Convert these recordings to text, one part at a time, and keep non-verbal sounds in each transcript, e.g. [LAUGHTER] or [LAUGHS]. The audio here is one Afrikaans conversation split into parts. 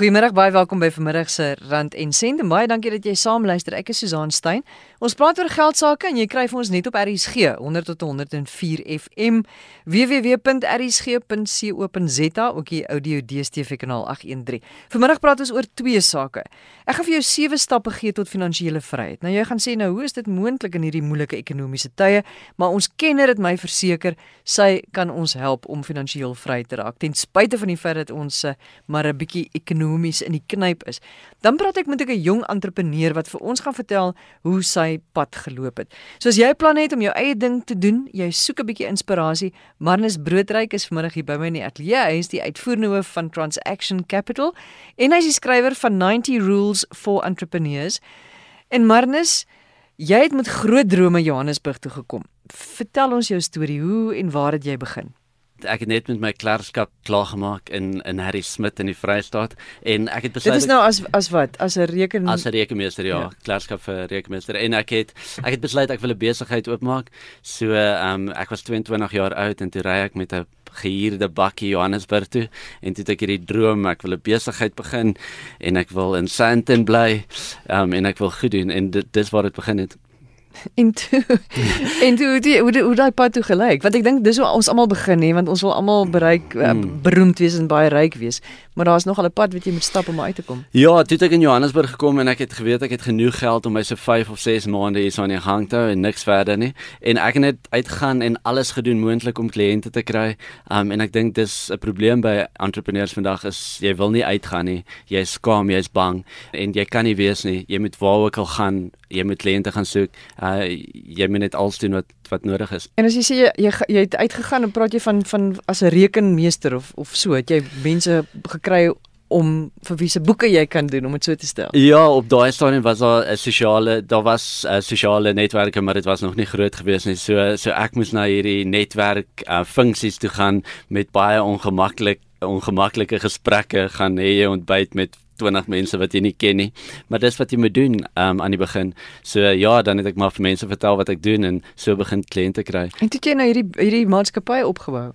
Goeiemôre, baie welkom by vanmiddag se Rand en Sent. En baie dankie dat jy saam luister. Ek is Susan Stein. Ons praat oor geld sake en jy kry vir ons net op RSG 100 tot 104 FM www.rsg.co.za ook die audio DStv kanaal 813. Vanmiddag praat ons oor twee sake. Ek gaan vir jou sewe stappe gee tot finansiële vryheid. Nou jy gaan sê nou hoe is dit moontlik in hierdie moeilike ekonomiese tye? Maar ons kenner het my verseker sy kan ons help om finansiëel vry te raak ten spyte van die feit dat ons uh, maar 'n bietjie ekonomies in die knyp is. Dan praat ek met 'n jong entrepreneur wat vir ons gaan vertel hoe sy pad geloop het. So as jy planne het om jou eie ding te doen, jy soek 'n bietjie inspirasie, Marnus Broodryk is vanmiddag hier by my in die ateljee. Hy is die uitvoerende hoof van Transaction Capital en hy is skrywer van 90 Rules for Entrepreneurs. En Marnus, jy het met groot drome Johannesburg toe gekom. Vertel ons jou storie, hoe en waar het jy begin? Ek het net met my klerskap klaar gemaak in in Harry Smit in die Vrystaat en ek het besluit Dit is nou as as wat? As 'n reken as 'n rekenmeester ja, ja. klerskap vir rekenmeester en ek het ek het besluit ek wil 'n besigheid oopmaak. So ehm um, ek was 22 jaar oud en toe ry ek met 'n gehuurde bakkie Johannesburg toe en toe het ek hierdie droom ek wil 'n besigheid begin en ek wil in Sandton bly ehm um, en ek wil goed doen en dit dis waar dit begin het. [LAUGHS] En toe [LAUGHS] en toe die, hoe hoe daai pad toe gelyk? Want ek dink dis hoe ons almal begin hè, want ons wil almal bereik uh, beroemd wees en baie ryk wees. Maar daar's nog al 'n pad wat jy moet stap om uit te kom. Ja, toe ek in Johannesburg gekom en ek het geweet ek het genoeg geld om my so 5 of 6 maande hier so aan die gang te hou en niks verder nie. En ek het net uitgaan en alles gedoen moontlik om kliënte te kry. Um en ek dink dis 'n probleem by entrepreneurs vandag is jy wil nie uitgaan nie. Jy is skaam, jy is bang en jy kan nie wees nie. Jy moet waar ook al gaan, jy moet kliënte gaan soek. Uh jy moet net alles doen wat wat nodig is. En as jy sê jy jy, jy het uitgegaan en praat jy van van as 'n rekenmeester of of so, het jy mense gekry om vir wie se boeke jy kan doen om dit so te stel. Ja, op daai stadium was daar 'n sosiale, daar was 'n sosiale netwerke, maar dit was nog nie groot gewees nie. So so ek moes na hierdie netwerk uh, funksies toe gaan met baie ongemaklik ongemaklike gesprekke gaan hê jy ontbyt met 20 mense wat jy nie ken nie. Maar dis wat jy moet doen um, aan die begin. So ja, dan het ek maar vir mense vertel wat ek doen en so begin kliënte kry. En toe jy nou hierdie hierdie maatskappy opgebou.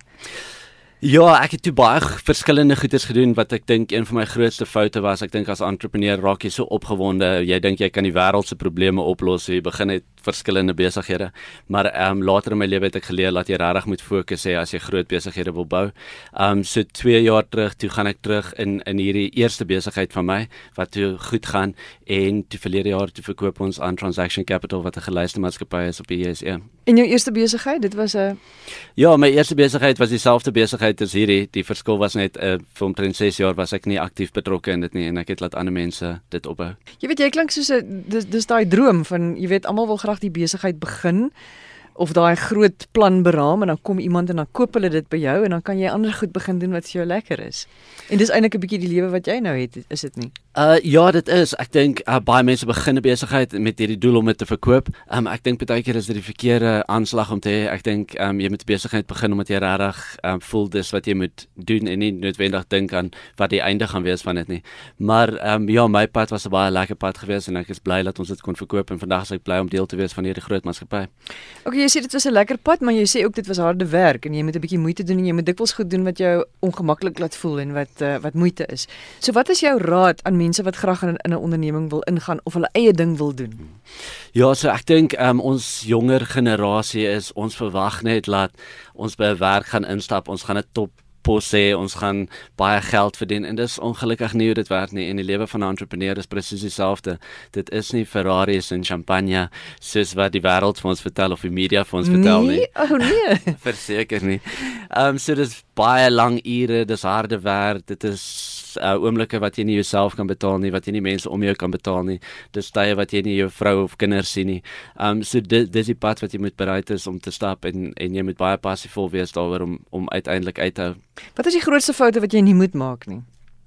Ja, ek het toe baie verskillende goeders gedoen wat ek dink een van my grootste foute was. Ek dink as entrepreneur raak jy so opgewonde, jy dink jy kan die wêreld se probleme oplos, jy begin net verskillende besighede. Maar ehm um, later in my lewe het ek geleer dat jy regtig moet fokus hê as jy groot besighede wil bou. Ehm um, so 2 jaar terug, toe gaan ek terug in in hierdie eerste besigheid van my wat toe goed gaan en toe verlede jaar toe verkoop ons aan Transaction Capital wat 'n gelyste maatskappy is op die JSE. En jou eerste besigheid, dit was 'n Ja, my eerste besigheid was dieselfde besigheid as hierdie. Die verskil was net uh, vir omtrent 6 jaar was ek nie aktief betrokke in dit nie en ek het laat ander mense dit opbou. Jy weet jy klink soos 'n dis dis daai droom van jy weet almal wil graag die besigheid begin of daai groot plan beraam en dan kom iemand en dan koop hulle dit by jou en dan kan jy ander goed begin doen wat vir jou lekker is. En dis eintlik 'n bietjie die lewe wat jy nou het, is dit nie? Uh ja, dit is. Ek dink uh, baie mense begin 'n besigheid met hierdie doel om dit te verkoop. Um ek dink baie keer is dit die verkeerde aanslag om te hê. Ek dink um jy moet 'n besigheid begin omdat jy regtig um voel dis wat jy moet doen en nie noodwendig dink aan wat die einde gaan wees van dit nie. Maar um ja, my pad was 'n baie lekker pad geweest en ek is bly dat ons dit kon verkoop en vandag is ek bly om deel te wees van hierdie groot maatskappy. Okay, jy sê dit was 'n lekker pad, maar jy sê ook dit was harde werk en jy moet 'n bietjie moeite doen en jy moet dikwels goed doen wat jou ongemaklik laat voel en wat uh, wat moeite is. So wat is jou raad aan mense wat graag in in 'n onderneming wil ingaan of hulle eie ding wil doen? Ja, so ek dink um, ons jonger generasie is ons verwag net dat ons by 'n werk gaan instap, ons gaan 'n top pos sê ons gaan baie geld verdien en dis ongelukkig nie hoe dit werk nie en die lewe van 'n entrepreneur is presies dieselfde. Dit is nie Ferraris en champagne soos wat die wêreld vir ons vertel of die media vir ons vertel nie. Nee, oh nee. [LAUGHS] Verseker nie. Ehm um, so dis baie lang ure, dis harde werk, dit is uh, oomblikke wat jy nie jouself kan betaal nie, wat jy nie mense om jou kan betaal nie. Dis tye wat jy nie jou vrou of kinders sien nie. Um so dit dis die pad wat jy moet bereid is om te stap en en jy moet baie passievol wees daaroor om om uiteindelik uit te hou. Wat is die grootste foute wat jy nie moet maak nie?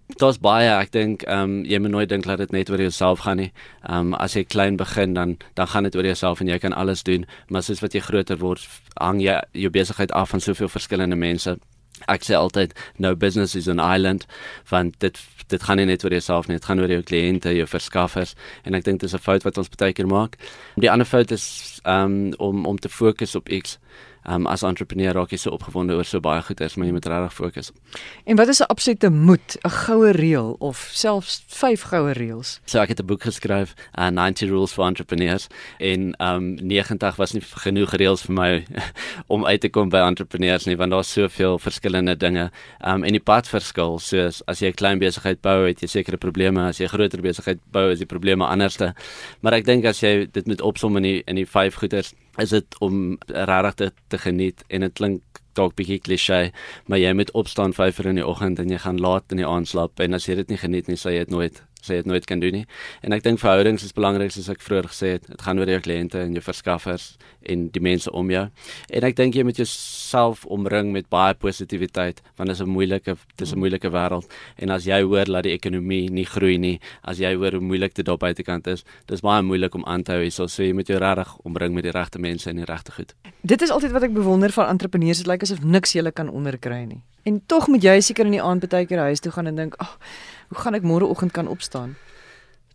Dit's baie, ek dink ehm um, jy moet nooit dink dat dit net oor jouself gaan nie. Ehm um, as jy klein begin dan dan gaan dit oor jouself en jy kan alles doen, maar soos wat jy groter word, hang jy jou besigheid af van soveel verskillende mense ek sê altyd no business is an island want dit dit gaan nie net oor jouself nie dit gaan oor jou kliënte jou verskaffers en ek dink dis 'n fout wat ons baie keer maak. Die ander fout is um, om om te fokus op iets Um as entrepreneur raak jy so opgewonde oor so baie goeders, maar jy moet regtig fokus. En wat is 'n absolute moet, 'n goue reël of selfs 5 goue reëls? So ek het 'n boek geskryf, uh, 90 Rules for Entrepreneurs en um 90 was nie genoeg reëls vir my [LAUGHS] om uit te kom by entrepreneurs nie, want daar's soveel verskillende dinge. Um en die pad verskil, soos as jy 'n klein besigheid bou, het jy sekere probleme, as jy 'n groter besigheid bou, is die probleme anderste. Maar ek dink as jy dit moet opsom in die in die 5 goeders is dit om regtig te, te geniet en dit klink dalk bietjie klise, maar jy moet opstaan 5:00 in die oggend en jy gaan laat in die aand slaap en as jy dit nie geniet nie, sal jy dit nooit sê dit nooit kan doen nie. En ek dink verhoudings is belangrik soos ek vroeër gesê het. Dit gaan oor jou kliënte en jou verskaffers en die mense om jou. En ek dink jy moet jouself omring met baie positiwiteit want dit is 'n moeilike dis 'n moeilike wêreld en as jy hoor dat die ekonomie nie groei nie, as jy hoor hoe moeilik dit daar buitekant is, dis baie moeilik om aan te hou hierso. So jy moet jou regtig omring met die regte mense en die regte goed. Dit is altyd wat ek bewonder van entrepreneurs. Dit lyk asof niks julle kan onderkry nie. En tog moet jy seker in die aand baie keer huis toe gaan en dink, "Ag, oh, hoe gaan ek môreoggend kan opstaan?"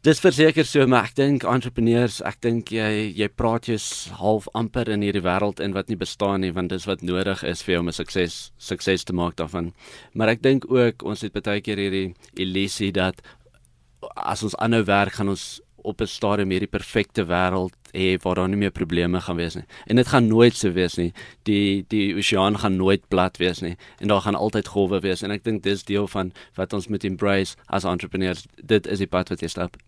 Dis verseker so, maar ek dink entrepreneurs, ek dink jy jy praat jy's half amper in hierdie wêreld in wat nie bestaan nie, want dis wat nodig is vir jou om 'n sukses sukses te maak daarvan. Maar ek dink ook ons het baie keer hierdie illusie dat as ons aanhou werk, gaan ons op 'n stadium hierdie perfekte wêreld hê waar daar nie meer probleme gaan wees nie. En dit gaan nooit so wees nie. Die die oseaan gaan nooit plat wees nie en daar gaan altyd golwe wees en ek dink dis deel van wat ons moet embrace as entrepreneurs. Dit is die pad wat jy stap.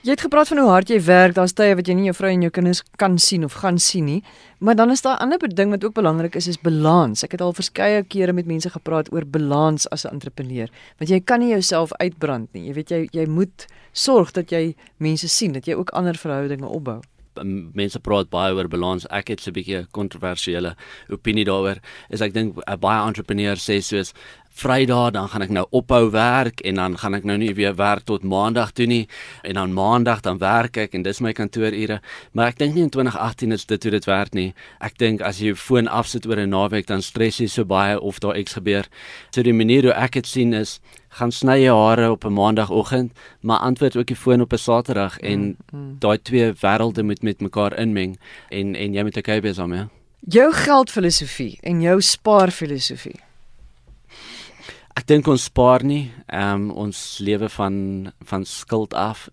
Jy het gepraat van hoe hard jy werk. Daar's tye wat jy nie jou vrou en jou kinders kan sien of gaan sien nie. Maar dan is daar 'n ander ding wat ook belangrik is, is balans. Ek het al verskeie kere met mense gepraat oor balans as 'n entrepreneur. Want jy kan nie jouself uitbrand nie. Jy weet jy jy moet sorg dat jy mense sien, dat jy ook ander verhoudinge opbou mense praat baie oor balans. Ek het so 'n bietjie kontroversiële opinie daaroor. Is ek dink 'n baie entrepreneur sê soos Vrydag dan gaan ek nou ophou werk en dan gaan ek nou nie weer werk tot Maandag toe nie en dan Maandag dan werk ek en dis my kantoorure. Maar ek dink nie in 2018 is dit hoe dit werk nie. Ek dink as jy jou foon afsit oor 'n naweek dan stres jy so baie of daar iets gebeur. So die manier hoe ek dit sien is gaan sny jou hare op 'n maandagooggend, maar antwoord ook die foon op 'n Saterdag en mm, mm. daai twee wêrelde moet met mekaar inmeng en en jy moet okay wees daarmee. Jou geldfilosofie en jou spaarfilosofie. Ek dink ons spaar nie, ehm um, ons lewe van van skuld af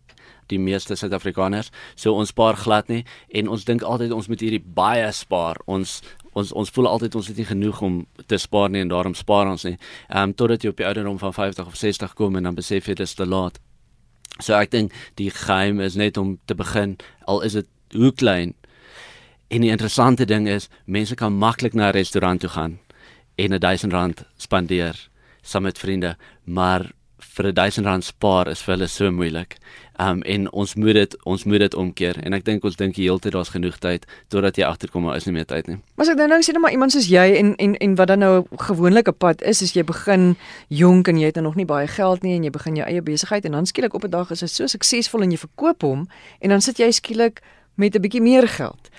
die meeste Suid-Afrikaners. So ons spaar glad nie en ons dink altyd ons moet hierdie baie spaar. Ons ons ons voel altyd ons het nie genoeg om te spaar nie en daarom spaar ons nie. Ehm um, totdat jy op die ouderdom van 50 of 60 kom en dan besef jy dit is te laat. So ek dink die geheim is net om te begin al is dit hoe klein. En die interessante ding is mense kan maklik na 'n restaurant toe gaan en 'n 1000 rand spandeer saam met vriende, maar vir 'n 1000 rand spaar is vir hulle so moeilik. Um en ons moet dit ons moet dit omkeer en ek dink ons dink die hele tyd daar's genoeg tyd totdat jy agterkom maar is nie meer tyd nie. Maar as ek nou nou sê net maar iemand soos jy en en en wat dan nou 'n gewone pad is as jy begin jonk en jy het nou nog nie baie geld nie en jy begin jou eie besigheid en dan skielik op 'n dag is dit so suksesvol en jy verkoop hom en dan sit jy skielik met 'n bietjie meer geld.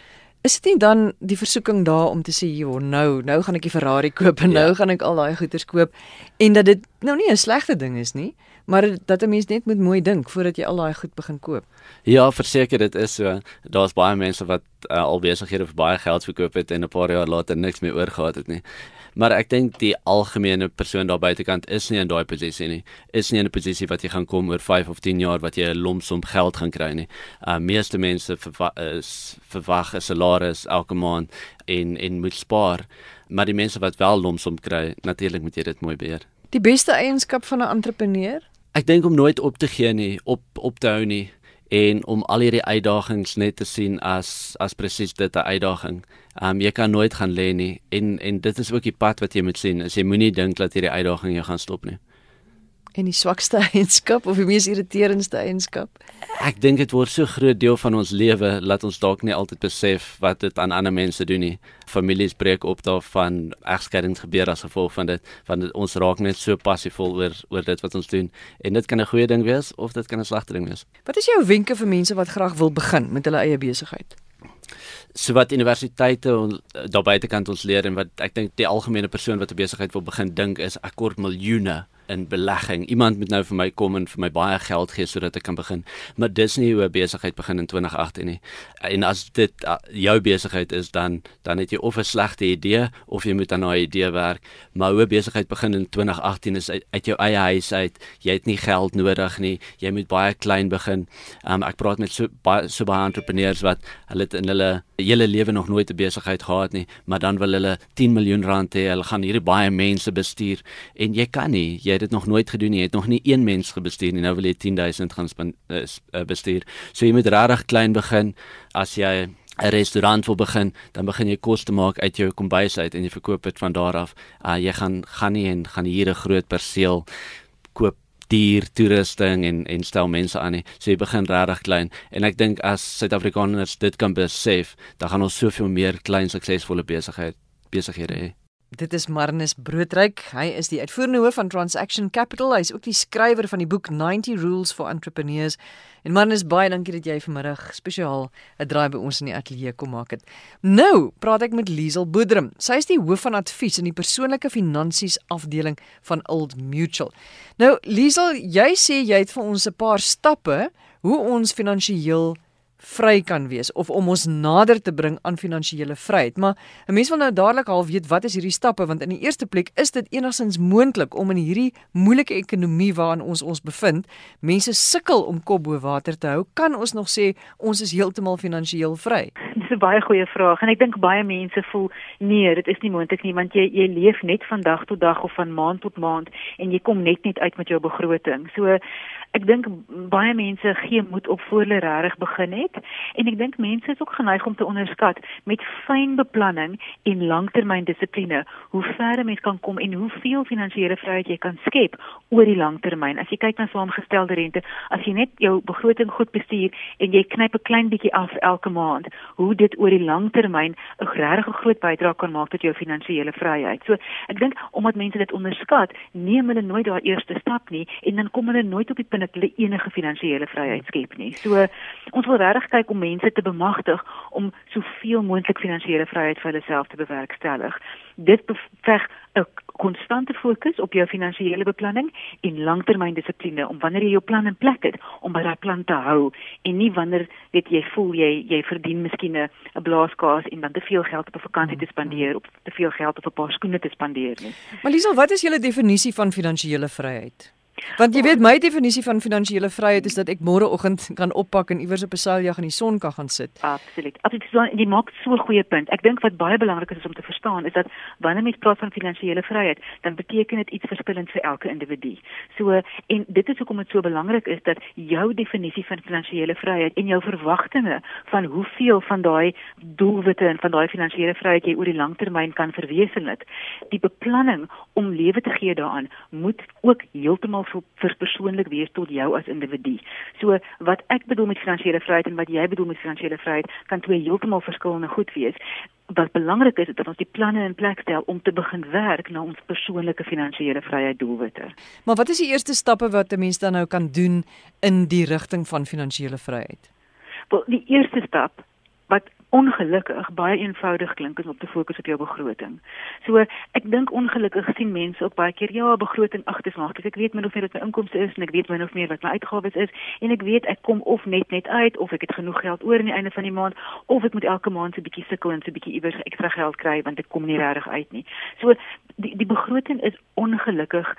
Is dit nie dan die versoeking daar om te sê, "Jo, nou, nou gaan ek die Ferrari koop en ja. nou gaan ek al daai goederes koop" en dat dit nou nie 'n slegte ding is nie, maar dat 'n mens net moet mooi dink voordat jy al daai goed begin koop. Ja, verseker dit is so. Daar's baie mense wat uh, al besighede vir baie geld verkoop het en 'n paar jaar later niks meer oorgehad het nie. Maar ek dink die algemene persoon daar buitekant is nie in daai posisie nie. Is nie in 'n posisie wat jy gaan kom oor 5 of 10 jaar wat jy 'n lomsom geld gaan kry nie. Uh meeste mense verwa is verwag 'n salaris elke maand en en moet spaar. Maar die mense wat wel lomsom kry, natuurlik moet jy dit mooi beheer. Die beste eienskap van 'n entrepreneur? Ek dink om nooit op te gee nie, op op te hou nie en om al hierdie uitdagings net te sien as as presies dit 'n uitdaging. Um jy kan nooit gaan lê nie en en dit is ook die pad wat jy moet sien. As jy moenie dink dat hierdie uitdaging jou gaan stop nie. En die swakste [LAUGHS] eienskap of die mees irriterendste eienskap? Ek dink dit word so groot deel van ons lewe dat ons dalk nie altyd besef wat dit aan ander mense doen nie. Families breek op daarvan, egskeidings gebeur as gevolg van dit, want dit, ons raak net so passievol oor oor dit wat ons doen. En dit kan 'n goeie ding wees of dit kan 'n slegte ding wees. Wat is jou wenke vir mense wat graag wil begin met hulle eie besigheid? So wat universiteite daar buitekant ons leer en wat ek dink die algemene persoon wat 'n besigheid wil begin dink is ek kort miljoene in belegging. Iemand moet nou vir my kom en vir my baie geld gee sodat ek kan begin. Maar dis nie hoe 'n besigheid begin in 2018 nie. En as dit uh, jou besigheid is dan dan het jy of 'n slegte idee of jy moet aan 'n idee werk. Maar hoe 'n besigheid begin in 2018 is uit, uit jou eie huis uit. Jy het nie geld nodig nie. Jy moet baie klein begin. Um, ek praat met so baie so baie entrepreneurs wat hulle het in hulle hele lewe nog nooit 'n besigheid gehad nie, maar dan wil hulle 10 miljoen rand hê. Hulle gaan hierdie baie mense bestuur en jy kan nie. Jy het dit nog nooit gedoen nie. Jy het nog nie een mens gebestuur nie. Nou wil jy 10000 gaan uh, bestuur. So jy moet regtig klein begin as jy 'n restaurant wil begin, dan begin jy kos te maak uit jou kombuis uit en jy verkoop dit van daar af. Uh jy gaan gaan nie en gaan hier 'n groot perseel koop duur toerusting en en stel mense aan nie. So jy begin regtig klein en ek dink as Suid-Afrikaners dit kan besef, dan gaan ons soveel meer klein suksesvolle besigheid besighede hê. Dit is Marnus Broodryk. Hy is die uitvoerende hoof van Transaction Capital. Hy is ook die skrywer van die boek 90 Rules for Entrepreneurs. En Marnus, baie dankie dat jy vanmiddag spesiaal 'n draai by ons in die ateljee kom maak het. Nou, praat ek met Liesel Boedrum. Sy is die hoof van advies in die persoonlike finansies afdeling van Old Mutual. Nou, Liesel, jy sê jy het vir ons 'n paar stappe hoe ons finansiëel vry kan wees of om ons nader te bring aan finansiële vryheid. Maar 'n mens wil nou dadelik half weet wat is hierdie stappe want in die eerste plek is dit enigstens moontlik om in hierdie moeilike ekonomie waarin ons ons bevind, mense sukkel om kop bo water te hou, kan ons nog sê ons is heeltemal finansiëel vry? [LAUGHS] Dis 'n baie goeie vraag en ek dink baie mense voel nee, dit is nie moontlik nie want jy jy leef net van dag tot dag of van maand tot maand en jy kom net nie uit met jou begroting. So ek dink baie mense gee moed op voor hulle regtig begin het en ek dink mense is ook geneig om te onderskat met fyn beplanning en langtermyndissipline hoe ver 'n mens kan kom en hoeveel finansiële vryheid jy kan skep oor die langtermyn. As jy kyk na saamgestelde rente, as jy net jou begroting goed bestuur en jy knyp 'n klein bietjie af elke maand, hoe dit oor die langtermyn 'n regtig groot bydrae kan maak tot jou finansiële vryheid. So, ek dink omdat mense dit onderskat, neem hulle nooit daai eerste stap nie en dan kom hulle nooit op die punt dat hulle enige finansiële vryheid skep nie. So ons wil regtig kyk om mense te bemagtig om soveel moontlik finansiële vryheid vir hulle self te bewerkstellig. Dit beveg 'n konstante fokus op jou finansiële beplanning en langtermyndissipline om wanneer jy jou plan in plek het om by daai plan te hou en nie wanneer weet jy voel jy jy verdien miskien 'n blaaskaas en dan te veel geld op 'n vakansie te spandeer of te veel geld op 'n paar skoene te spandeer nie. Maar Liesel, wat is julle definisie van finansiële vryheid? Want jy weet my definisie van finansiële vryheid is dat ek môreoggend kan oppak en iewers op 'n seiljag in die son kan gaan sit. Absoluut. Absoluut. So, jy maak so 'n goeie punt. Ek dink wat baie belangrik is om te verstaan is dat wanneer mens praat van finansiële vryheid, dan beteken dit iets verskillend vir elke individu. So en dit is hoekom dit so belangrik is dat jou definisie van finansiële vryheid en jou verwagtinge van hoeveel van daai doelwitte en van daai finansiële vryheid jy oor die langtermyn kan verwesenlik, die beplanning om lewe te gee daaraan moet ook heeltemal vir persoonlik wees tot jou as individu. So wat ek bedoel met finansiële vryheid en wat jy bedoel met finansiële vryheid kan twee heeltemal verskillende goed wees. Wat belangrik is, is dat ons die planne in plek stel om te begin werk na ons persoonlike finansiële vryheid doelwitte. Maar wat is die eerste stappe wat 'n mens dan nou kan doen in die rigting van finansiële vryheid? Wel, die eerste stap wat ongelukkig baie eenvoudig klink om te fokus op jou begroting. So ek dink ongelukkig sien mense ook baie keer ja, begroting ag dis maar ek weet min of meer wat my inkomste is en ek weet min of meer wat my uitgawes is en ek weet ek kom of net net uit of ek het genoeg geld oor aan die einde van die maand of ek moet elke maand so 'n bietjie sukkel en so 'n bietjie iewers ekstra geld kry want ek kom nie regtig uit nie. So die die begroting is ongelukkig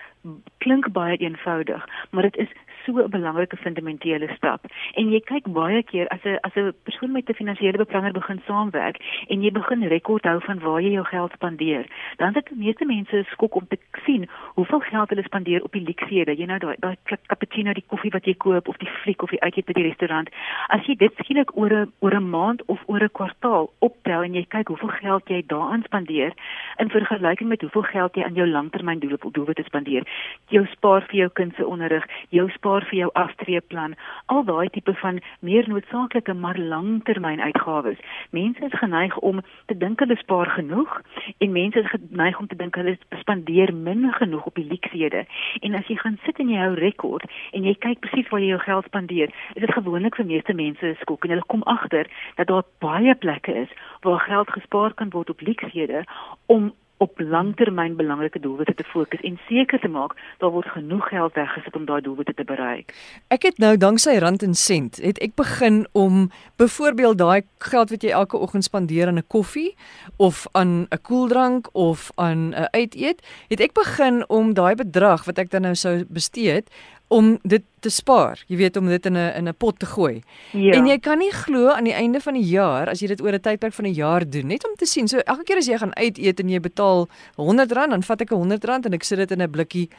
klink baie eenvoudig, maar dit is so 'n belangrike fundamentele stap. En jy kyk baie keer as 'n as 'n persoon met 'n finansiële beplanner begin saamwerk en jy begin rekord hou van waar jy jou geld spandeer, dan het meeste mense skok om te sien hoeveel geld hulle spandeer op die luksede. Jy nou daai daai cappuccino, die koffie wat jy koop of die fliek of die uitjie by die restaurant. As jy dit skielik oor 'n oor 'n maand of oor 'n kwartaal optel en jy kyk hoeveel geld jy daaraan spandeer in vergelyking met hoeveel geld jy aan jou langtermyndoele doelwitte spandeer, jou spaar vir jou kind se onderrig, jou spaar vir jou aftreeplan, al daai tipe van meer noodsaaklike maar langtermynuitgawes mense is geneig om te dink hulle spaar genoeg en mense is geneig om te dink hulle spandeer min genoeg op die luksede. En as jy gaan sit en jy hou rekord en jy kyk presies waar jy jou geld spandeer, is dit gewoonlik vir meeste mense skok en hulle kom agter dat daar baie plekke is waar geld gespaar kan word op luksede om op langtermyn belangrike doelwitte te fokus en seker te maak daar word genoeg geld weggesit om daai doelwitte te bereik. Ek het nou danksy rand en sent, het ek begin om byvoorbeeld daai geld wat jy elke oggend spandeer aan 'n koffie of aan 'n koeldrank of aan 'n uiteet, het ek begin om daai bedrag wat ek dan nou sou bestee om dit te spaar. Jy weet om dit in 'n in 'n pot te gooi. Ja. En jy kan nie glo aan die einde van die jaar as jy dit oor 'n tydperk van 'n jaar doen, net om te sien. So elke keer as jy gaan uit eet en jy betaal R100, dan vat ek 'n R100 en ek sit dit in 'n blikkie.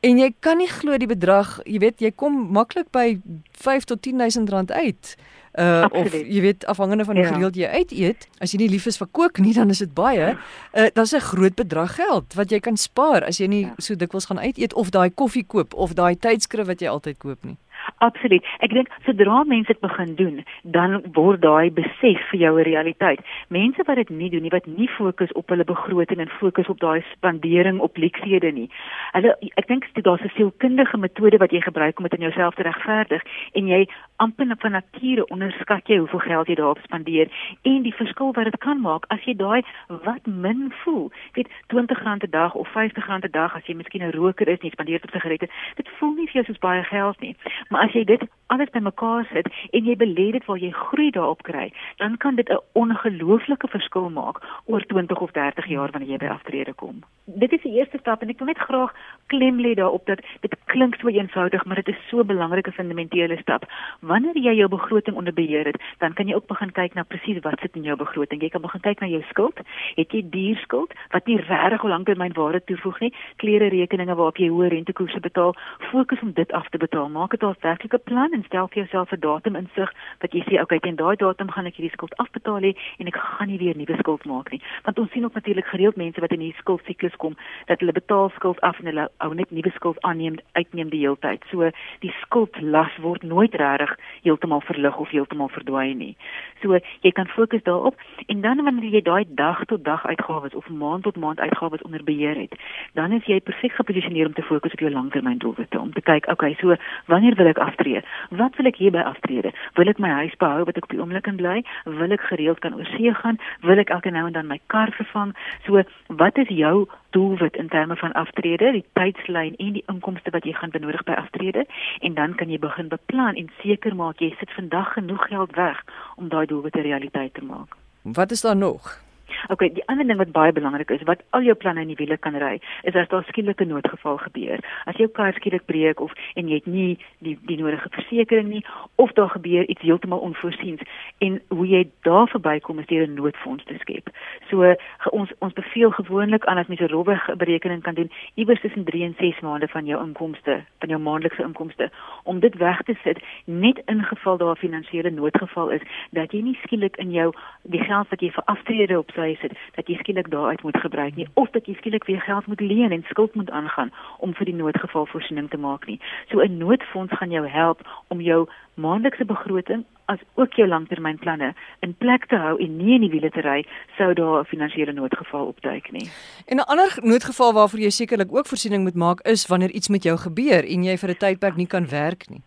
En jy kan nie glo die bedrag, jy weet, jy kom maklik by 5 tot 10000 rand uit uh Absoluut. of jy weet afhangende van die ja. gereeld jy uit eet as jy nie lief is vir kook nie dan is dit baie uh daar's 'n groot bedrag geld wat jy kan spaar as jy nie ja. so dikwels gaan uit eet of daai koffie koop of daai tydskrif wat jy altyd koop nie Absoluut. Ek dink sodra mense dit begin doen, dan word daai besef vir jou 'n realiteit. Mense wat dit nie doen nie, wat nie fokus op hulle begroting en fokus op daai spandering op leksiede nie. Hulle ek dink daar's 'n sielkundige metode wat jy gebruik om dit in jouself te regverdig en jy amper van nature onderskat jy hoeveel geld jy daarop spandeer en die verskil wat dit kan maak as jy daai wat min voel. Jy weet R20 'n dag of R50 'n dag as jy miskien 'n roker is en jy spandeer op sigarette, dit voel nie vir jou soos baie geld nie. Maar as jy dit alles bymekaar sit en jy belê dit waar jy groei daarop kry, dan kan dit 'n ongelooflike verskil maak oor 20 of 30 jaar wanneer jy by aftrede kom. Dit is die eerste stap en ek wil net graag klem lê daarop dat dit klink so eenvoudig, maar dit is so 'n belangrike fundamentele stap. Wanneer jy jou begroting onder beheer het, dan kan jy ook begin kyk na presies wat sit in jou begroting. Jy kan begin kyk na jou skuld. Het jy duur skuld wat nie regtig hoe lank termyn waarde toevoeg nie? Klere rekeninge waarop jy hoë rentekoerse betaal, fokus om dit af te betaal. Maak dit as werklike plan en stel vir jouself 'n datum insig wat jy sê okay teen daai datum gaan ek hierdie skuld afbetaal hê en ek gaan nie weer nuwe skuld maak nie. Want ons sien ook natuurlik gereeld mense wat in hierdie skuldsiklus kom dat hulle betaal skuld af en hulle ou net nuwe skuld aanneem uitneem die hele tyd. So die skuldlas word nooit regtig heeltemal verlig of heeltemal verdwyn nie. So jy kan fokus daarop en dan wanneer jy daai dag tot dag uitgawes of maand tot maand uitgawes onder beheer het dan is jy perfek geposisioneer om te fokus op jou langtermyndoelwitte om te kyk okay so wanneer wil ek aftree? Wat wil ek hierby aftrede? Wil ek my huis behou wat ek op die oomblik in bly? Wil ek gereeld kan oorsee gaan? Wil ek elke nou en dan my kar vervang? So, wat is jou doelwit in terme van aftrede, die tydslyn en die inkomste wat jy gaan benodig by aftrede? En dan kan jy begin beplan en seker maak jy sit vandag genoeg geld weg om daai doelwit 'n realiteit te maak. Wat is daar nog? Okay, die ander ding wat baie belangrik is, wat al jou planne in die wiele kan ry, is as daar skielik 'n noodgeval gebeur. As jou kar skielik breek of en jy het nie die die nodige versekerings nie of daar gebeur iets heeltemal onvoorsiens en hoe jy daar verbykom is deur 'n noodfonds te skep. So ons ons beveel gewoonlik aan dat mense 'n rowwe berekening kan doen iewers tussen 3 en 6 maande van jou inkomste, van jou maandelikse inkomste om dit weg te sit net in geval daar 'n finansiële noodgeval is dat jy nie skielik in jou die geld wat jy vir aftrede op sy het dat jy skielik daaruit moet gebruik nie of dat jy skielik weer geld moet leen en skuld moet aangaan om vir die noodgeval voorsiening te maak nie. So 'n noodfonds gaan jou help om jou maandelikse begroting as ook jou langtermynplanne in plek te hou en nie in die wiele te ry sou daar 'n finansiële noodgeval opduik nie. En 'n ander noodgeval waarvoor jy sekerlik ook voorsiening moet maak is wanneer iets met jou gebeur en jy vir 'n tydperk nie kan werk nie.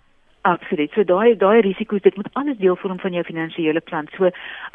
Absoluut. So daai daai risiko's dit moet alles deel vorm van jou finansiële plan. So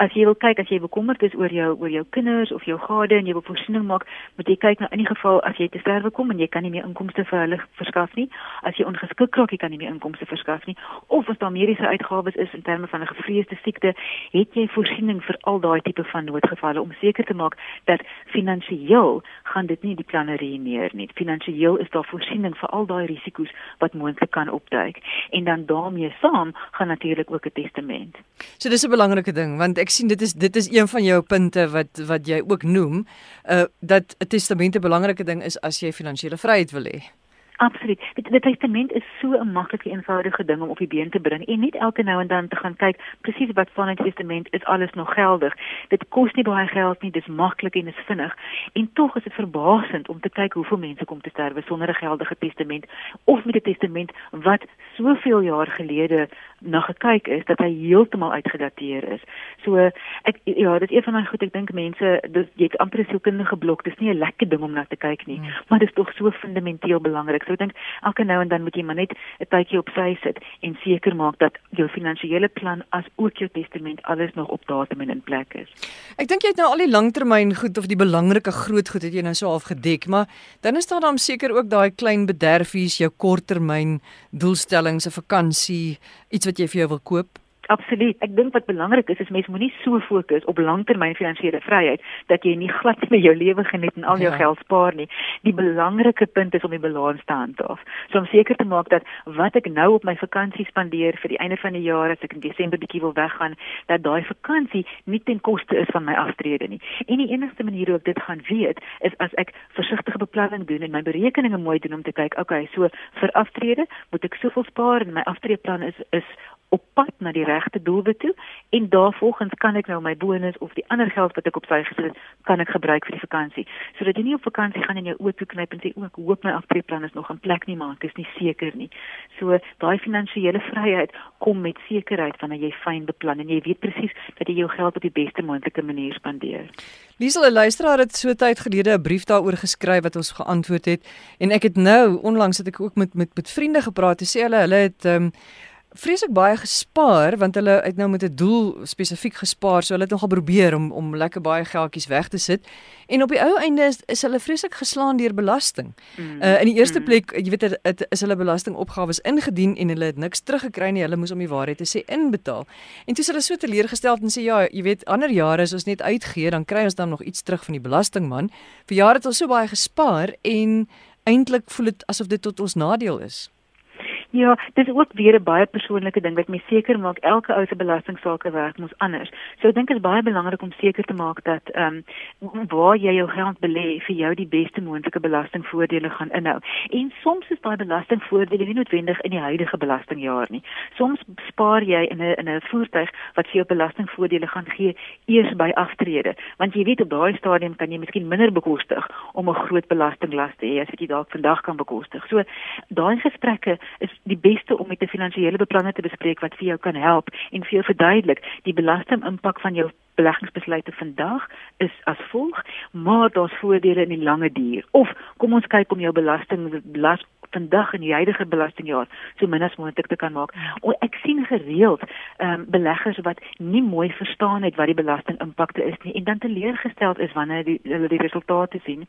as jy wil kyk as jy bekommerd is oor jou oor jou kinders of jou gade en jy wil voorsiening maak, moet jy kyk na in die geval as jy te sterwe kom en jy kan nie meer inkomste vir hulle verskaf nie, as jy ongeskik raak, jy kan nie meer inkomste verskaf nie, of as daar mediese uitgawes is in terme van 'n gevreesde siekte, het jy voorsiening vir al daai tipe van noodgevalle om seker te maak dat finansiëel gaan dit nie die planne ruïneer nie. Finansiëel is daar voorsiening vir al daai risiko's wat moontlik kan opduik. En dan daarmee saam gaan natuurlik ook 'n testament. So dis 'n belangrike ding want ek sien dit is dit is een van jou punte wat wat jy ook noem, uh dat 'n testament 'n belangrike ding is as jy finansiële vryheid wil hê. Absoluut. Dit die testament is so 'n maklike eenvoudige ding om op die been te bring en net elke nou en dan te gaan kyk presies wat van 'n testament is alles nog geldig. Dit kos nie baie geld nie, dis maklik en dis vinnig. En tog is dit verbasend om te kyk hoeveel mense kom te sterwe sonder 'n geldige testament of met 'n testament wat soveel jaar gelede na gekyk is dat hy heeltemal uitgedateer is. So ek ja, dit is een van my goed ek dink mense dis jy het amper 'n sielkundige blok. Dis nie 'n lekker ding om na te kyk nie, hmm. maar dit is tog so fundamenteel belangrik. So ek dink elke nou en dan moet jy maar net 'n tydjie op sy sit en seker maak dat jou finansiële plan as ook jou testament alles nog op datum en in plek is. Ek dink jy het nou al die langtermyn goed of die belangrike groot goed het jy nou so half gedek, maar dan is daar dan seker ook daai klein bederfies, jou korttermyn doelstellings, 'n vakansie, iets wat jy vir jou wil. Absoluut. Ek dink wat belangrik is is mens moenie so fokus op langtermyn finansiële vryheid dat jy nie [LAUGHS] glad met jou lewe geniet en al jou ja. geld spaar nie. Die belangrike punt is om die balans te handhaaf. So om seker te maak dat wat ek nou op my vakansie spandeer vir die einde van die jaar as ek in Desember bietjie wil weggaan, dat daai vakansie nie ten koste is van my aftrede nie. En die enigste manier hoe ek dit gaan weet is as ek versigtige beplanning doen en my berekeninge mooi doen om te kyk, okay, so vir aftrede moet ek soveel spaar en my aftreeplan is is op pad na die regte doelwit toe en daarvolgens kan ek nou my bonus of die ander geld wat ek op sy gesit het, kan ek gebruik vir die vakansie. Sodat jy nie op vakansie gaan en jou oë toe knyp en sê o, ek hoop my aftreeplan is nog in plek nie, maar ek is nie seker nie. So daai finansiële vryheid kom met sekerheid wanneer jy fyn beplan en jy weet presies dat jy jou geld op die beste moontlike manier spandeer. Liesel, 'n luisteraar het so tyd gelede 'n brief daaroor geskryf wat ons geantwoord het en ek het nou onlangs het ek ook met met met vriende gepraat en sê hulle hulle het ehm um, vreeslik baie gespaar want hulle het nou met 'n doel spesifiek gespaar. So hulle het nogal probeer om om lekker baie geldjies weg te sit. En op die ou einde is, is hulle vreeslik geslaan deur belasting. Mm. Uh in die eerste mm. plek, jy weet dit het, is hulle belastingopgawes ingedien en hulle het niks teruggekry nie. Hulle moes om die waarheid te sê inbetaal. En toe is hulle so teleurgesteld en sê ja, jy weet ander jare as ons net uitgee, dan kry ons dan nog iets terug van die belastingman. Vir jare het ons so baie gespaar en eintlik voel dit asof dit tot ons nadeel is. Ja, dis ook weer 'n baie persoonlike ding wat my seker maak elke ou se belastingsaake werk mos anders. So ek dink dit is baie belangrik om seker te maak dat ehm um, waar jy jou geld belê vir jou die beste moontlike belastingvoordele gaan inhou. En soms is daai belastingvoordele nie noodwendig in die huidige belastingjaar nie. Soms spaar jy in 'n in 'n voertuig wat vir jou belastingvoordele gaan gee eers by aftrede, want jy weet op daai stadium kan jy miskien minder bekostig om 'n groot belastinglas te hê as wat jy dalk vandag kan bekostig. So daai gesprekke is die beste om met 'n finansiële beplanner te bespreek wat vir jou kan help en vir jou verduidelik die belastingimpak van jou beleggingsbesluite vandag is as volg, maar daar's voordele in die lange duur. Of kom ons kyk om jou belasting belas vandag in die huidige belastingjaar so min as moontlik te kan maak. O, ek sien gereeld ehm um, beleggers wat nie mooi verstaan het wat die belastingimpakte is nie en dan teleurgesteld is wanneer die, hulle die resultate sien.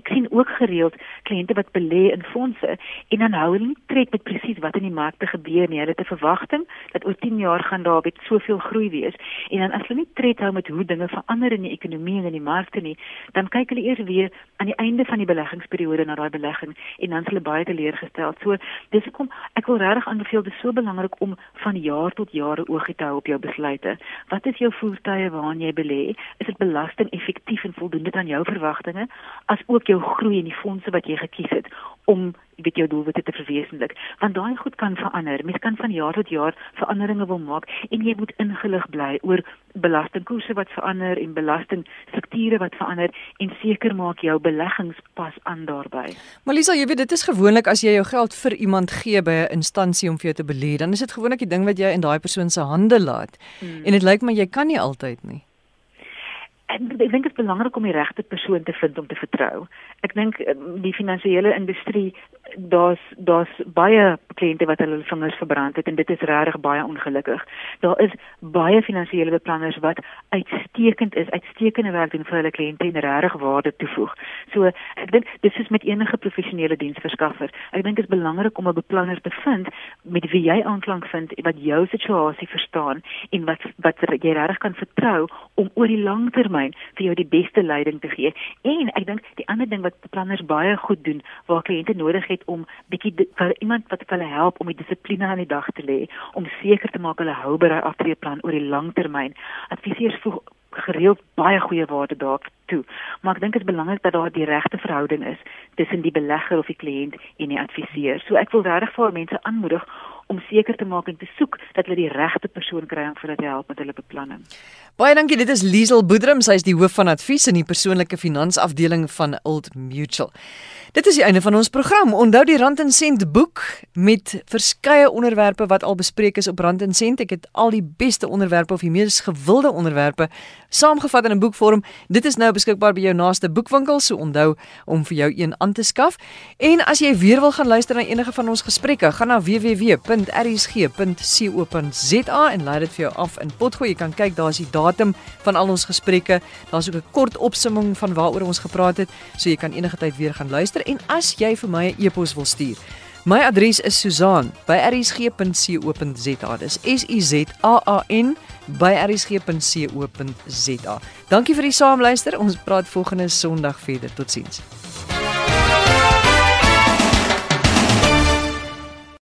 Ek sien ook gereeld kliënte wat belê in fondse en dan hou hulle nie tred met presies wat in die markte gebeur nie. Hulle het 'n verwagting dat oor 10 jaar gaan daar baie soveel groei wees en dan as hulle nie tred hou met hoe dinge verander in die ekonomie en in die markte nie, dan kyk hulle eers weer aan die einde van die beleggingsperiode na daai belegging en dan is hulle baie teleurgestel. So dis hoekom ek wil regtig aanbeveel dis so belangrik om van jaar tot jaar oog te hou op jou besluite. Wat is jou voertuie waaraan jy belê? Is dit belasting effektief en voldoende aan jou verwagtinge as ook jou groei in die fondse wat jy gekies het om weet jou doelwitte te verwesenlik. Want daai goed kan verander. Mens kan van jaar tot jaar veranderinge wil maak en jy moet ingelig bly oor belastingkoerse wat verander en belastingstrukture wat verander en seker maak jou beleggings pas aan daarbey Malisa jy weet dit is gewoonlik as jy jou geld vir iemand gee by 'n instansie om vir jou te belê dan is dit gewoonlik die ding wat jy in daai persoon se hande laat. Hmm. en dit lyk my jy kan nie altyd nie. En ek dink dit is belangrik om die regte persoon te vind om te vertrou. Ek dink ehm, die finansiële industrie daar's daar's baie kliënte wat hulle vingers verbrand het en dit is regtig baie ongelukkig. Daar is baie finansiële beplanners wat uitstekend is, uitstekende werk doen vir hulle kliënte en regtig waarde toevoeg. So ek dink dis is met enige professionele diensverskaffer. Ek dink dit is belangrik om 'n beplanner te vind met wie jy aanklank vind en wat jou situasie verstaan en wat wat jy regtig kan vertrou om oor die lang termyn vir jou die beste leiding te gee. En ek dink die ander ding wat beplanners baie goed doen waar kliënte nodig het om bietjie vir iemand wat hulle help om die dissipline aan die dag te lê om seker te maak hulle hou by daai aftreeplan oor die lang termyn. Adviseurs voeg gereeld baie goeie waarde daartoe. Maar ek dink dit is belangrik dat daar die regte verhouding is tussen die belegger of die kliënt en die adviseur. So ek wil regtig vir mense aanmoedig om seker te maak en te soek dat hulle die regte persoon kry om vir hulle te help met hulle beplanning. Baie dankie. Dit is Liesel Boedrum. Sy is die hoof van advies in die persoonlike finansafdeling van Old Mutual. Dit is die einde van ons program. Onthou die Rand en Sent boek met verskeie onderwerpe wat al bespreek is op Rand en Sent. Ek het al die beste onderwerpe of die mees gewilde onderwerpe saamgevat in 'n boekvorm. Dit is nou beskikbaar by jou naaste boekwinkel, so onthou om vir jou een aan te skaf. En as jy weer wil gaan luister na enige van ons gesprekke, gaan na www.rsg.co.za en laai dit vir jou af in potgooi. Jy kan kyk, daar is die datum van al ons gesprekke. Daar's ook 'n kort opsomming van waaroor ons gepraat het, so jy kan enige tyd weer gaan luister en as jy vir my 'n e e-pos wil stuur. My adres is Susan@rsg.co.za. Dis S U Z A A N by rsg.co.za. Dankie vir die saamluister. Ons praat volgende Sondag verder. Totsiens.